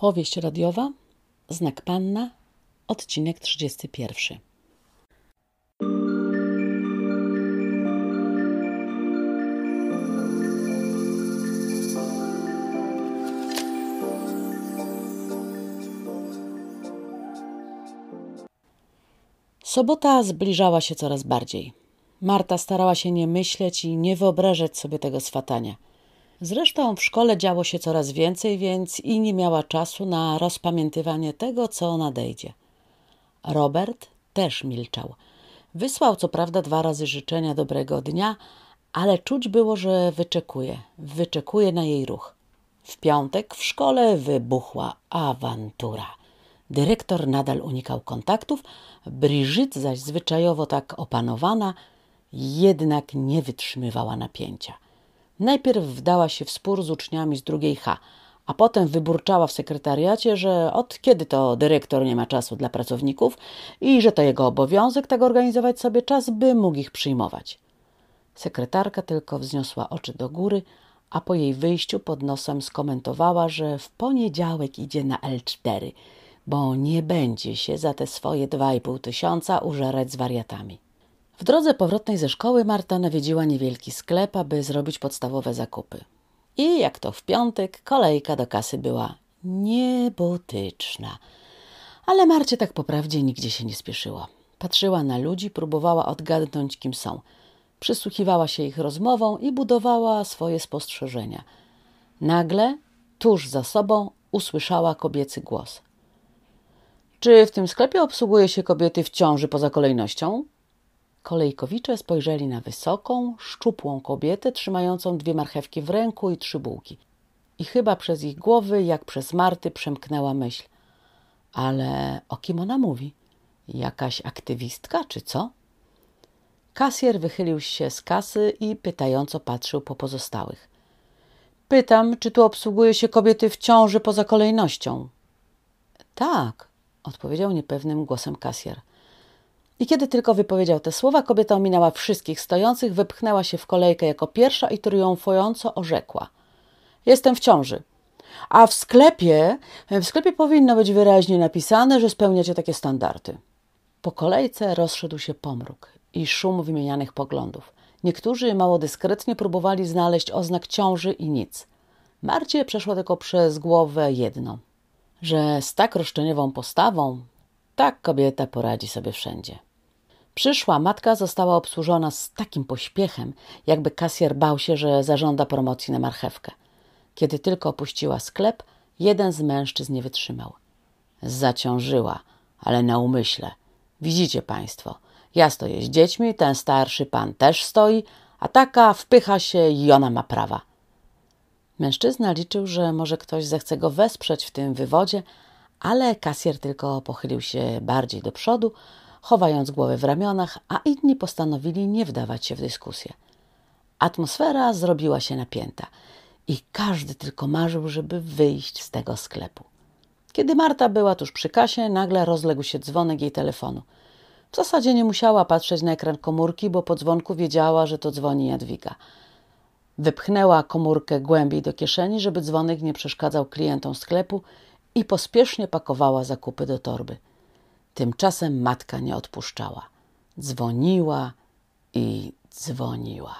Powieść radiowa, Znak Panna, odcinek 31. Sobota zbliżała się coraz bardziej. Marta starała się nie myśleć i nie wyobrażać sobie tego swatania. Zresztą w szkole działo się coraz więcej, więc i nie miała czasu na rozpamiętywanie tego, co nadejdzie. Robert też milczał. Wysłał co prawda dwa razy życzenia dobrego dnia, ale czuć było, że wyczekuje, wyczekuje na jej ruch. W piątek w szkole wybuchła awantura. Dyrektor nadal unikał kontaktów, Brigitte zaś zwyczajowo tak opanowana, jednak nie wytrzymywała napięcia. Najpierw wdała się w spór z uczniami z drugiej H, a potem wyburczała w sekretariacie, że od kiedy to dyrektor nie ma czasu dla pracowników i że to jego obowiązek tak organizować sobie czas, by mógł ich przyjmować. Sekretarka tylko wzniosła oczy do góry, a po jej wyjściu pod nosem skomentowała, że w poniedziałek idzie na L4, bo nie będzie się za te swoje dwa i pół tysiąca użerać z wariatami. W drodze powrotnej ze szkoły Marta nawiedziła niewielki sklep, aby zrobić podstawowe zakupy. I jak to w piątek, kolejka do kasy była niebotyczna. Ale Marcie tak po prawdzie nigdzie się nie spieszyła. Patrzyła na ludzi, próbowała odgadnąć, kim są. Przysłuchiwała się ich rozmową i budowała swoje spostrzeżenia. Nagle, tuż za sobą, usłyszała kobiecy głos. Czy w tym sklepie obsługuje się kobiety w ciąży poza kolejnością? Kolejkowicze spojrzeli na wysoką, szczupłą kobietę trzymającą dwie marchewki w ręku i trzy bułki. I chyba przez ich głowy, jak przez Marty, przemknęła myśl. Ale o kim ona mówi? Jakaś aktywistka, czy co? Kasjer wychylił się z kasy i pytająco patrzył po pozostałych. Pytam, czy tu obsługuje się kobiety w ciąży poza kolejnością? Tak, odpowiedział niepewnym głosem kasjer. I kiedy tylko wypowiedział te słowa, kobieta ominęła wszystkich stojących, wypchnęła się w kolejkę jako pierwsza i triumfująco orzekła: Jestem w ciąży. A w sklepie, w sklepie powinno być wyraźnie napisane, że spełniacie takie standardy. Po kolejce rozszedł się pomruk i szum wymienianych poglądów. Niektórzy mało dyskretnie próbowali znaleźć oznak ciąży i nic. Marcie przeszło tylko przez głowę jedno, że z tak roszczeniową postawą tak kobieta poradzi sobie wszędzie. Przyszła matka została obsłużona z takim pośpiechem, jakby kasjer bał się, że zażąda promocji na marchewkę. Kiedy tylko opuściła sklep, jeden z mężczyzn nie wytrzymał. Zaciążyła, ale na umyśle. Widzicie państwo, ja stoję z dziećmi, ten starszy pan też stoi, a taka wpycha się i ona ma prawa. Mężczyzna liczył, że może ktoś zechce go wesprzeć w tym wywodzie, ale kasjer tylko pochylił się bardziej do przodu, chowając głowę w ramionach, a inni postanowili nie wdawać się w dyskusję. Atmosfera zrobiła się napięta i każdy tylko marzył, żeby wyjść z tego sklepu. Kiedy Marta była tuż przy kasie, nagle rozległ się dzwonek jej telefonu. W zasadzie nie musiała patrzeć na ekran komórki, bo po dzwonku wiedziała, że to dzwoni Jadwiga. Wypchnęła komórkę głębiej do kieszeni, żeby dzwonek nie przeszkadzał klientom sklepu i pospiesznie pakowała zakupy do torby. Tymczasem matka nie odpuszczała. Dzwoniła i dzwoniła.